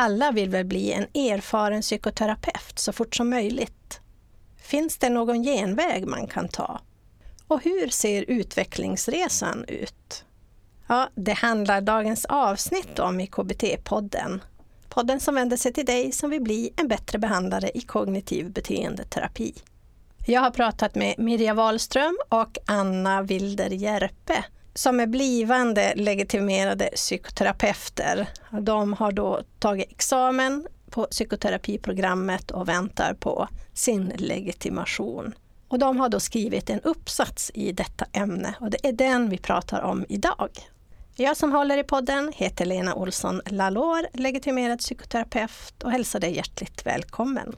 Alla vill väl bli en erfaren psykoterapeut så fort som möjligt. Finns det någon genväg man kan ta? Och hur ser utvecklingsresan ut? Ja, det handlar dagens avsnitt om i KBT-podden. Podden som vänder sig till dig som vill bli en bättre behandlare i kognitiv beteendeterapi. Jag har pratat med Mirja Wahlström och Anna Wilder Järpe som är blivande legitimerade psykoterapeuter. De har då tagit examen på psykoterapiprogrammet och väntar på sin legitimation. Och de har då skrivit en uppsats i detta ämne och det är den vi pratar om idag. Jag som håller i podden heter Lena Olsson Lalor, legitimerad psykoterapeut och hälsar dig hjärtligt välkommen.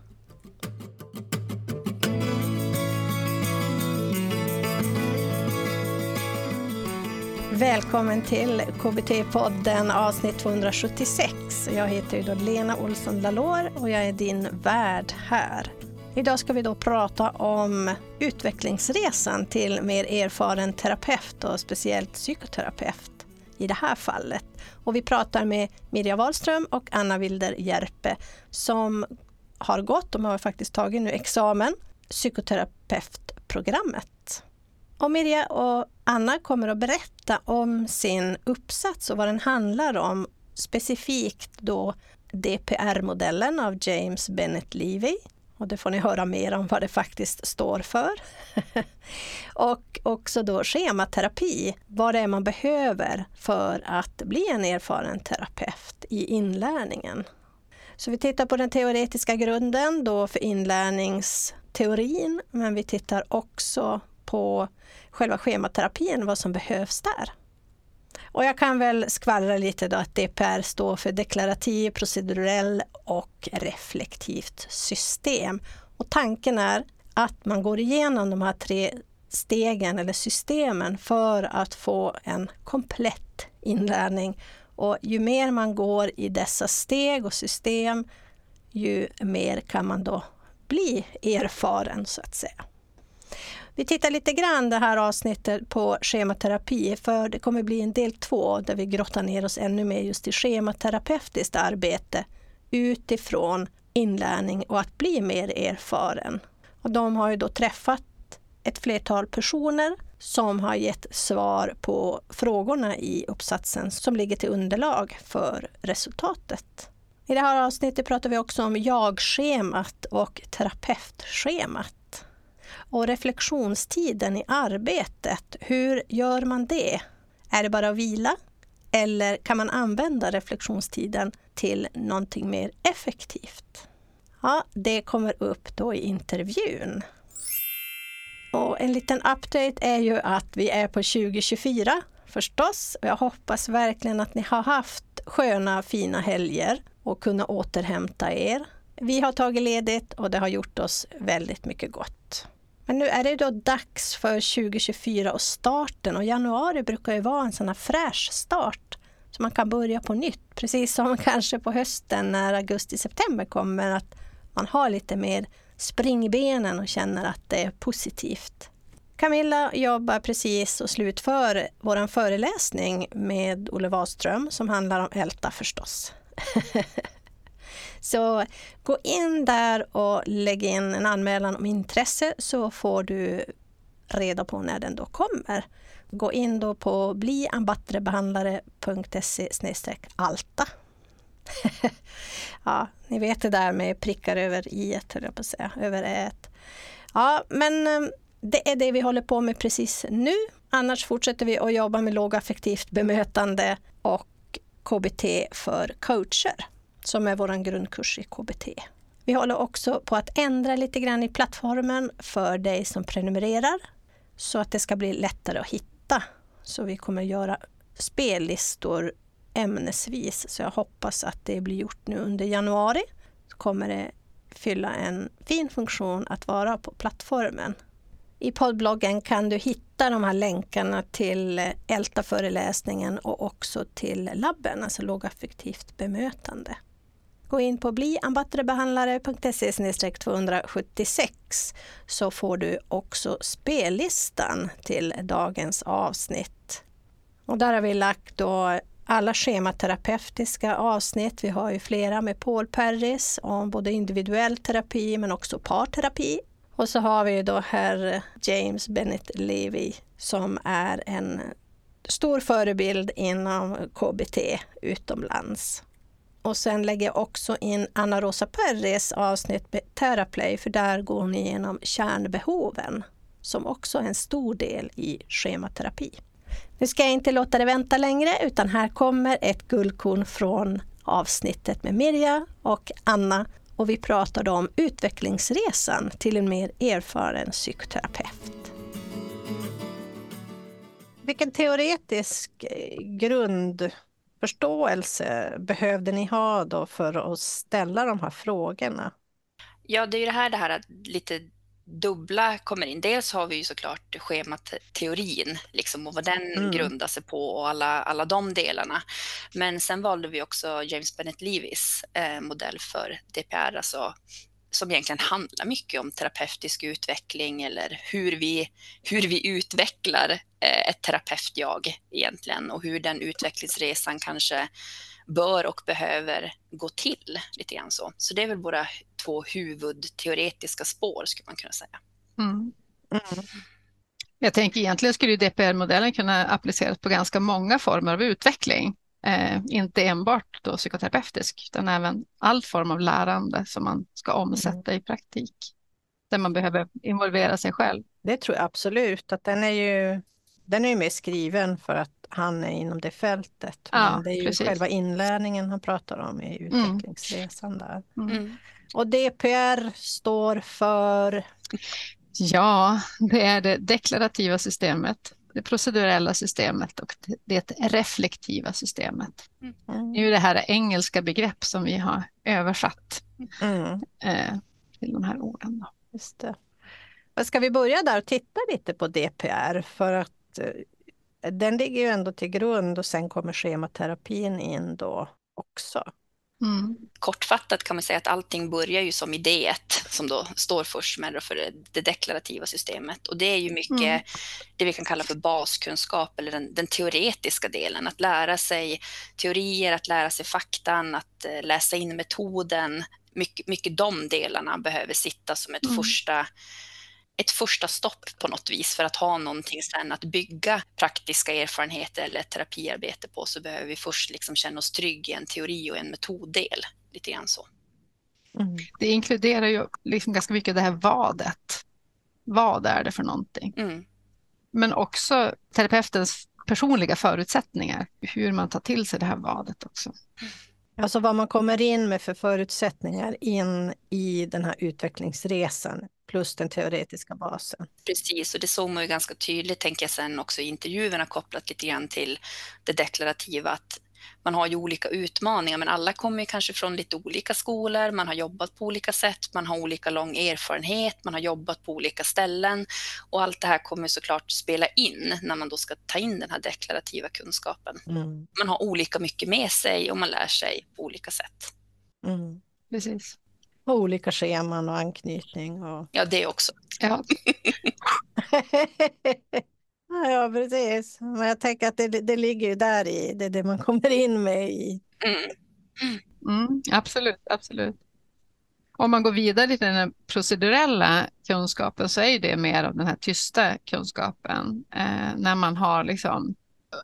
Välkommen till KBT-podden avsnitt 276. Jag heter ju då Lena Olsson Lalor och jag är din värd här. Idag ska vi då prata om utvecklingsresan till mer erfaren terapeut och speciellt psykoterapeut i det här fallet. Och vi pratar med Mirja Wahlström och Anna Wilder Järpe som har gått, de har faktiskt tagit nu examen, psykoterapeutprogrammet. Och Mirja och Anna kommer att berätta om sin uppsats och vad den handlar om. Specifikt då DPR-modellen av James Bennett Levy. Och det får ni höra mer om vad det faktiskt står för. och också då schematerapi, vad det är man behöver för att bli en erfaren terapeut i inlärningen. Så vi tittar på den teoretiska grunden då för inlärningsteorin, men vi tittar också på själva schematerapin, vad som behövs där. Och jag kan väl skvallra lite då att DPR står för deklarativ, procedurell och reflektivt system. Och tanken är att man går igenom de här tre stegen eller systemen för att få en komplett inlärning. Och ju mer man går i dessa steg och system, ju mer kan man då bli erfaren så att säga. Vi tittar lite grann det här avsnittet på schematerapi för det kommer bli en del två där vi grottar ner oss ännu mer just i schematerapeutiskt arbete utifrån inlärning och att bli mer erfaren. Och de har ju då träffat ett flertal personer som har gett svar på frågorna i uppsatsen som ligger till underlag för resultatet. I det här avsnittet pratar vi också om jag-schemat och terapeutschemat. Och reflektionstiden i arbetet, hur gör man det? Är det bara att vila? Eller kan man använda reflektionstiden till någonting mer effektivt? Ja, det kommer upp då i intervjun. Och en liten update är ju att vi är på 2024 förstås. Jag hoppas verkligen att ni har haft sköna fina helger och kunnat återhämta er. Vi har tagit ledigt och det har gjort oss väldigt mycket gott. Men nu är det då dags för 2024 och starten och januari brukar ju vara en sån här fräsch start. Så man kan börja på nytt, precis som kanske på hösten när augusti-september kommer, att man har lite mer spring i benen och känner att det är positivt. Camilla jobbar precis och slutför vår föreläsning med Olle Wahlström som handlar om älta förstås. Så gå in där och lägg in en anmälan om intresse så får du reda på när den då kommer. Gå in då på bliambattrebehandlare.se alta. ja, ni vet det där med prickar över i höll jag på att säga, över ät. Ja, men ehm, det är det vi håller på med precis nu. Annars fortsätter vi att jobba med lågaffektivt bemötande och KBT för coacher som är vår grundkurs i KBT. Vi håller också på att ändra lite grann i plattformen för dig som prenumererar så att det ska bli lättare att hitta. Så vi kommer göra spellistor ämnesvis. Så jag hoppas att det blir gjort nu under januari. Så kommer det fylla en fin funktion att vara på plattformen. I poddbloggen kan du hitta de här länkarna till Älta-föreläsningen och också till labben, alltså lågaffektivt bemötande. Gå in på bliambattrebehandlare.se 276 så får du också spellistan till dagens avsnitt. Och där har vi lagt då alla schematerapeutiska avsnitt. Vi har ju flera med Paul Perris om både individuell terapi men också parterapi. Och så har vi då herr James Bennett Levy som är en stor förebild inom KBT utomlands. Och sen lägger jag också in Anna Rosa Perres avsnitt med Teraplay för där går hon igenom kärnbehoven som också är en stor del i schematerapi. Nu ska jag inte låta det vänta längre utan här kommer ett guldkorn från avsnittet med Mirja och Anna och vi pratade om utvecklingsresan till en mer erfaren psykoterapeut. Vilken teoretisk eh, grund grundförståelse behövde ni ha då för att ställa de här frågorna? Ja, det är ju det här, det här lite dubbla kommer in. Dels har vi ju såklart schemateorin liksom, och vad den mm. grundar sig på och alla, alla de delarna. Men sen valde vi också James Bennett Levis eh, modell för DPR, alltså, som egentligen handlar mycket om terapeutisk utveckling eller hur vi, hur vi utvecklar eh, ett terapeutjag egentligen och hur den utvecklingsresan kanske bör och behöver gå till. lite grann så. så det är väl våra två huvudteoretiska spår skulle man kunna säga. Mm. Mm. Jag tänker egentligen skulle DPR-modellen kunna appliceras på ganska många former av utveckling. Eh, inte enbart då psykoterapeutisk utan även all form av lärande som man ska omsätta mm. i praktik. Där man behöver involvera sig själv. Det tror jag absolut att den är ju den är ju mer skriven för att han är inom det fältet. Ja, men det är ju precis. själva inlärningen han pratar om i mm. utvecklingsresan där. Mm. mm. Och DPR står för? Ja, det är det deklarativa systemet, det procedurella systemet och det reflektiva systemet. Mm. Det är ju det här engelska begrepp som vi har översatt mm. eh, till de här orden. Då. Just det. Ska vi börja där och titta lite på DPR för att Eh, den ligger ju ändå till grund och sen kommer schematerapin in då också. Mm. Kortfattat kan man säga att allting börjar ju som idé 1 som då står först med för det deklarativa systemet och det är ju mycket mm. det vi kan kalla för baskunskap eller den, den, teoretiska delen, att lära sig teorier, att lära sig faktan, att uh, läsa in metoden. Mycket, mycket de delarna behöver sitta som ett mm. första ett första stopp på något vis för att ha någonting sen att bygga praktiska erfarenheter eller terapiarbete på så behöver vi först liksom känna oss trygg i en teori och en metoddel. Lite grann så. Mm. Det inkluderar ju liksom ganska mycket det här vadet. Vad är det för någonting? Mm. Men också terapeutens personliga förutsättningar, hur man tar till sig det här vadet också. Alltså vad man kommer in med för förutsättningar in i den här utvecklingsresan plus den teoretiska basen. Precis, och det såg man ju ganska tydligt, tänker jag sen också i intervjuerna kopplat lite grann till det deklarativa, att man har ju olika utmaningar, men alla kommer kanske från lite olika skolor, man har jobbat på olika sätt, man har olika lång erfarenhet, man har jobbat på olika ställen och allt det här kommer såklart spela in när man då ska ta in den här deklarativa kunskapen. Mm. Man har olika mycket med sig och man lär sig på olika sätt. Mm. Precis. Och olika scheman och anknytning. Och... Ja, det också. Ja. ja, precis. Men jag tänker att det, det ligger ju där i, det är det man kommer in med i. Mm. Mm, absolut, absolut. Om man går vidare till den procedurella kunskapen så är det mer av den här tysta kunskapen. Eh, när man har liksom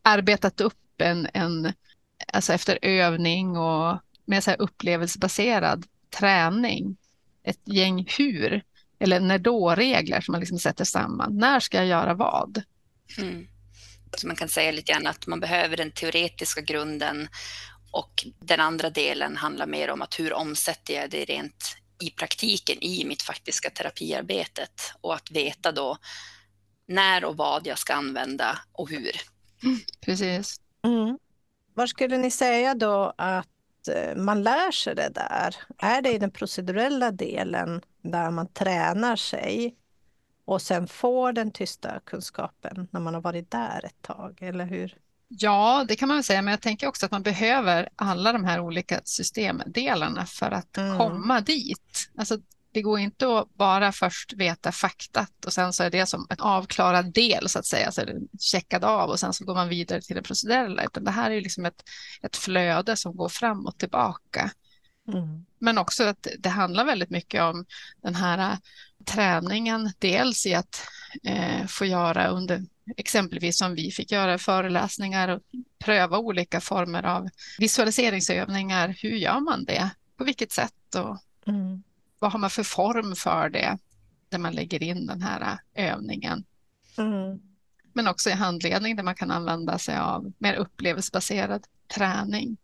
arbetat upp en, en alltså efter övning och med så här upplevelsebaserad träning, ett gäng hur eller när då-regler som man liksom sätter samman. När ska jag göra vad? Mm. Så man kan säga lite grann att man behöver den teoretiska grunden och den andra delen handlar mer om att hur omsätter jag det rent i praktiken i mitt faktiska terapiarbetet och att veta då när och vad jag ska använda och hur. Mm, precis. Mm. Var skulle ni säga då att Eh, man lär sig det där? Är det i den procedurella delen där man tränar sig och sen får den tysta kunskapen när man har varit där ett tag, eller hur? Ja, det kan man säga, men jag tänker också att man behöver alla de här olika systemdelarna för att mm. komma dit. Alltså, det går inte att bara först veta faktat och sen så är det som en avklarad del så att säga, så är det checkad av och sen så går man vidare till det procedurella. Utan det här är liksom ett, ett flöde som går fram och tillbaka. Mm. Men också att det handlar väldigt mycket om den här äh, träningen, dels i att eh, få göra under exempelvis som vi fick göra föreläsningar och pröva olika former av visualiseringsövningar. Hur gör man det? På vilket sätt? Och mm. Vad har man för form för det? Där man lägger in den här övningen. Mm. Men också i handledning där man kan använda sig av mer upplevelsebaserad träning.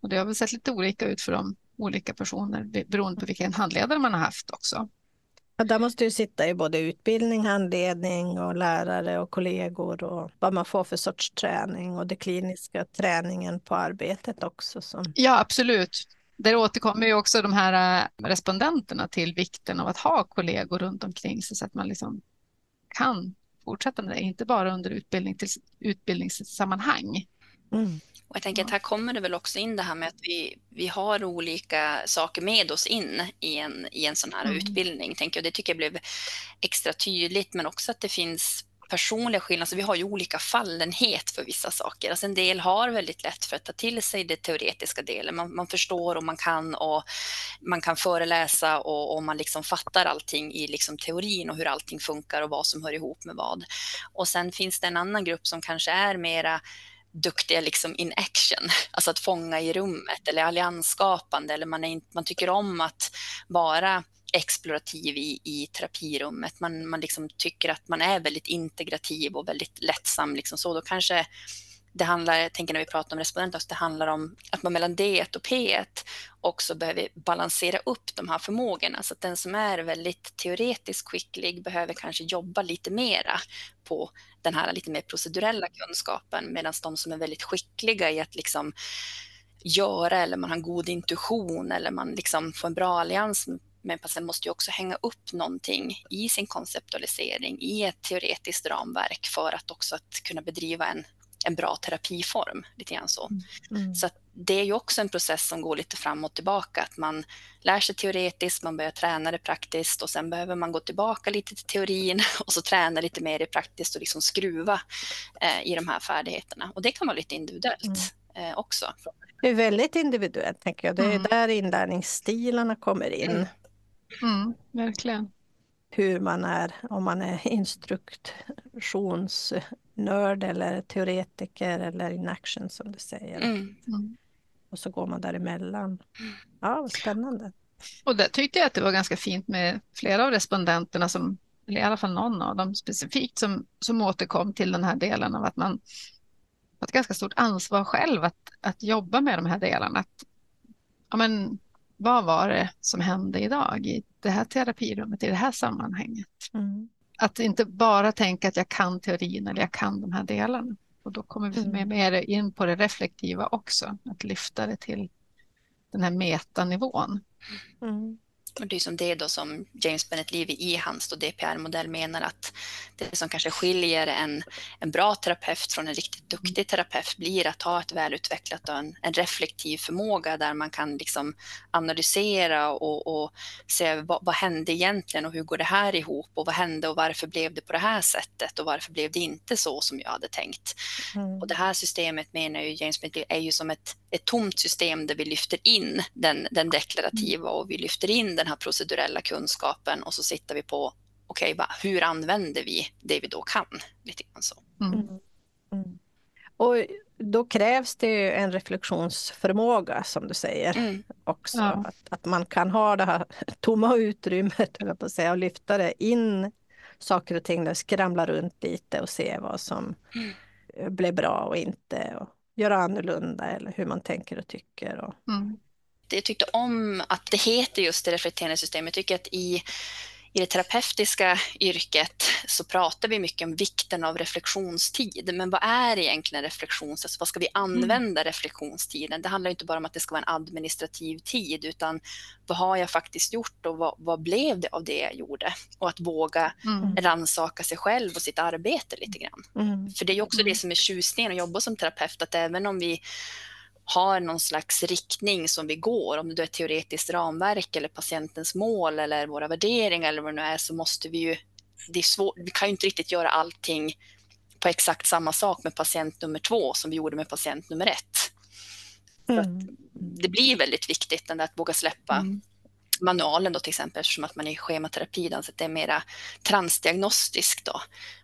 Och det har väl sett lite olika ut för de olika personer beroende på vilken handledare man har haft också. Ja, där måste ju sitta i både utbildning, handledning och lärare och kollegor och vad man får för sorts träning och det kliniska träningen på arbetet också. Som... Ja, absolut. Där återkommer ju också de här äh, respondenterna till vikten av att ha kollegor runt omkring sig så att man liksom kan fortsätta med det, inte bara under utbildning till utbildningssammanhang. Mm. Och jag tänker att här kommer det väl också in det här med att vi, vi har olika saker med oss in i en, i en sån här mm. utbildning. Tänker jag. Det tycker jag blev extra tydligt, men också att det finns personliga skillnader. Alltså vi har ju olika fallenhet för vissa saker. Alltså en del har väldigt lätt för att ta till sig det teoretiska delen. Man, man förstår och man kan och man kan föreläsa och, och man liksom fattar allting i liksom teorin och hur allting funkar och vad som hör ihop med vad. Och sen finns det en annan grupp som kanske är mera duktiga liksom in action, alltså att fånga i rummet eller alliansskapande eller man, är, man tycker om att vara explorativ i, i terapirummet. Man, man liksom tycker att man är väldigt integrativ och väldigt lättsam. Liksom så. Då kanske det handlar, jag tänker när vi pratar om respondenter, det handlar om att man mellan D1 och P1 också behöver balansera upp de här förmågorna. Så att den som är väldigt teoretiskt skicklig behöver kanske jobba lite mera på den här lite mer procedurella kunskapen, medan de som är väldigt skickliga i att liksom göra eller man har en god intuition eller man liksom får en bra allians med patienten måste ju också hänga upp någonting i sin konceptualisering i ett teoretiskt ramverk för att också att kunna bedriva en en bra terapiform. Lite grann så mm. mm. så det är ju också en process som går lite fram och tillbaka. Att man lär sig teoretiskt, man börjar träna det praktiskt och sen behöver man gå tillbaka lite till teorin och så träna lite mer i praktiskt och liksom skruva eh, i de här färdigheterna. Och det kan vara lite individuellt mm. eh, också. Det är väldigt individuellt, tänker jag. Det är mm. där inlärningsstilarna kommer in. Mm. mm verkligen hur man är, om man är instruktionsnörd eller teoretiker eller in action som du säger. Mm. Mm. Och så går man däremellan. Ja, vad spännande. Och där tyckte jag att det var ganska fint med flera av respondenterna, som, eller i alla fall någon av dem specifikt, som, som återkom till den här delen av att man har ett ganska stort ansvar själv att, att jobba med de här delarna. Att, ja, men, vad var det som hände idag i det här terapirummet, i det här sammanhanget? Mm. Att inte bara tänka att jag kan teorin eller jag kan de här delarna. Och då kommer vi mm. mer in på det reflektiva också, att lyfta det till den här metanivån. Mm. Och det är som det då som James Bennett Levy i hans DPR-modell menar att det som kanske skiljer en, en bra terapeut från en riktigt duktig terapeut blir att ha ett välutvecklat och en, en reflektiv förmåga där man kan liksom analysera och, och se vad, vad, hände egentligen och hur går det här ihop och vad hände och varför blev det på det här sättet och varför blev det inte så som jag hade tänkt. Mm. Och det här systemet menar ju James Bennett är ju som ett, ett tomt system där vi lyfter in den, den deklarativa och vi lyfter in den den här procedurella kunskapen och så sitter vi på okej, okay, hur använder vi det vi då kan? Lite grann så. Mm. mm. Mm. Och då krävs det en reflektionsförmåga som du säger mm. också. Ja. Att, att man kan ha det här tomma utrymmet eller på att säga, och lyfta det in saker och ting, skramla runt lite och se vad som mm. blev bra och inte. Och göra annorlunda eller hur man tänker och tycker. Och, mm jag tyckte om att det heter just det reflekterande systemet. Jag tycker att i i det terapeutiska yrket så pratar vi mycket om vikten av reflektionstid. Men vad är egentligen reflektionstid? Alltså vad ska vi använda mm. reflektionstiden? Det handlar inte bara om att det ska vara en administrativ tid, utan vad har jag faktiskt gjort och vad, vad blev det av det jag gjorde? Och att våga mm. rannsaka sig själv och sitt arbete lite grann. Mm. För det är också det mm. som är tjusningen att jobba som terapeut, att även om vi har någon slags riktning som vi går, om det är teoretiskt ramverk eller patientens mål eller våra värderingar eller vad det nu är, så måste vi ju, det är svårt, vi kan ju inte riktigt göra allting på exakt samma sak med patient nummer två som vi gjorde med patient nummer ett. Mm. det blir väldigt viktigt att våga släppa mm. manualen då till exempel eftersom att man i schematerapi då, så det är mera transdiagnostisk då,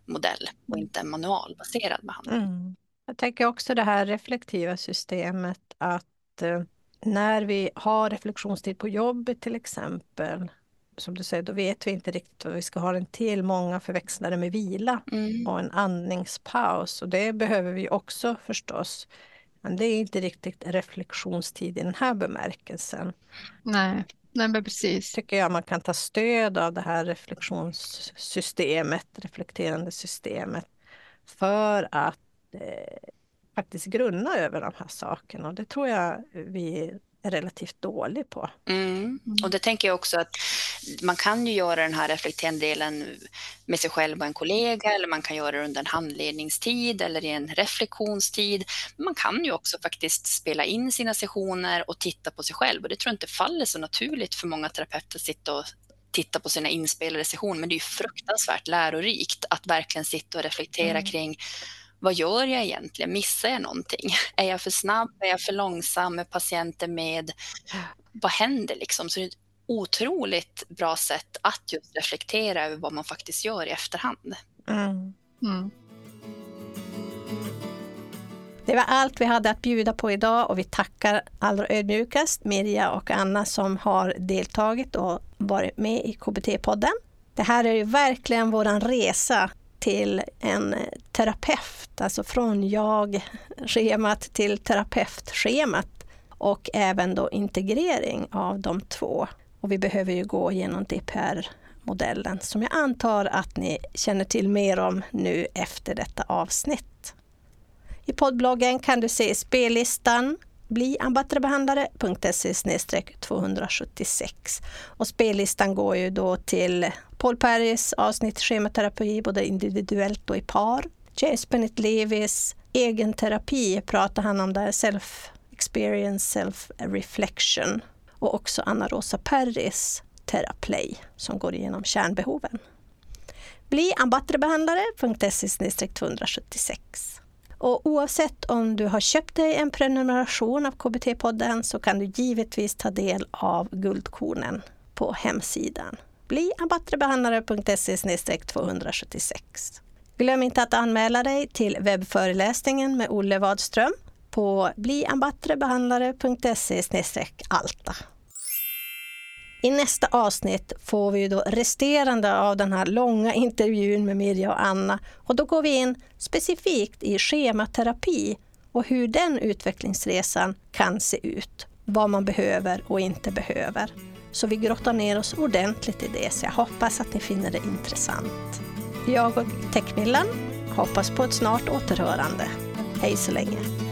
modell och inte en manualbaserad behandling. Mm. Jag tänker också det här reflektiva systemet att eh, när vi har reflektionstid på jobbet till exempel, som du säger, då vet vi inte riktigt vad vi ska ha den till. Många förväxlar det med vila mm. och en andningspaus och det behöver vi också förstås. Men det är inte riktigt reflektionstid i den här bemärkelsen. Nej, Nej men precis. tycker jag man kan ta stöd av det här reflektionssystemet, reflekterande systemet, för att faktiskt grunna över de här sakerna. Och det tror jag vi är relativt dålig på. Mm. Och det tänker jag också att man kan ju göra den här reflekterande delen med sig själv och en kollega eller man kan göra det under en handledningstid eller i en reflektionstid. Man kan ju också faktiskt spela in sina sessioner och titta på sig själv och det tror jag inte faller så naturligt för många terapeuter att sitta och titta på sina inspelade sessioner men det är ju fruktansvärt lärorikt att verkligen sitta och reflektera mm. kring vad gör jag egentligen? Missar jag någonting? Är jag för snabb? Är jag för långsam? Är patienten med? Vad händer liksom? Så det är ett otroligt bra sätt att just reflektera över vad man faktiskt gör i efterhand. Mm. Mm. Det var allt vi hade att bjuda på idag och vi tackar allra ödmjukast Mirja och Anna som har deltagit och varit med i KBT-podden. Det här är ju verkligen våran resa till en eh, terapeut, alltså från jag-schemat till terapeutschemat och även då integrering av de två. Och vi behöver ju gå igenom DPR-modellen som jag antar att ni känner till mer om nu efter detta avsnitt. I poddbloggen kan du se spellistan bliambattrebehandlare.se 276. Och spellistan går ju då till Paul Perrys avsnitt schematerapi, både individuellt och i par. James Bennett Levis egen terapi pratar han om där, self experience, self reflection. Och också Anna Rosa Perris Teraplay som går igenom kärnbehoven. Bli ambattrebehandlare.se 276. Och oavsett om du har köpt dig en prenumeration av KBT-podden så kan du givetvis ta del av guldkornen på hemsidan. Bli abattrebehandlare.se 276. Glöm inte att anmäla dig till webbföreläsningen med Olle Wadström på bliambattrebehandlare.se alta. I nästa avsnitt får vi då resterande av den här långa intervjun med Mirja och Anna och då går vi in specifikt i schematerapi och hur den utvecklingsresan kan se ut. Vad man behöver och inte behöver. Så vi grottar ner oss ordentligt i det, så jag hoppas att ni finner det intressant. Jag och Techmillan hoppas på ett snart återhörande. Hej så länge!